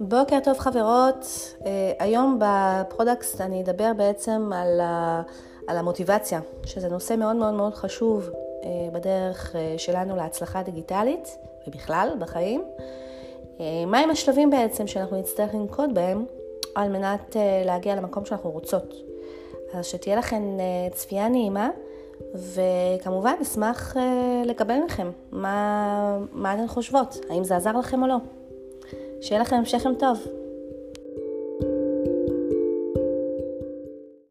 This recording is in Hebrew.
בוקר טוב חברות, אה, היום בפרודקסט אני אדבר בעצם על, ה, על המוטיבציה, שזה נושא מאוד מאוד מאוד חשוב אה, בדרך אה, שלנו להצלחה דיגיטלית ובכלל בחיים. מהם השלבים בעצם שאנחנו נצטרך לנקוט בהם על מנת להגיע למקום שאנחנו רוצות. אז שתהיה לכם צפייה נעימה וכמובן נשמח לקבל מכם מה, מה אתן חושבות, האם זה עזר לכם או לא. שיהיה לכם המשך יום טוב.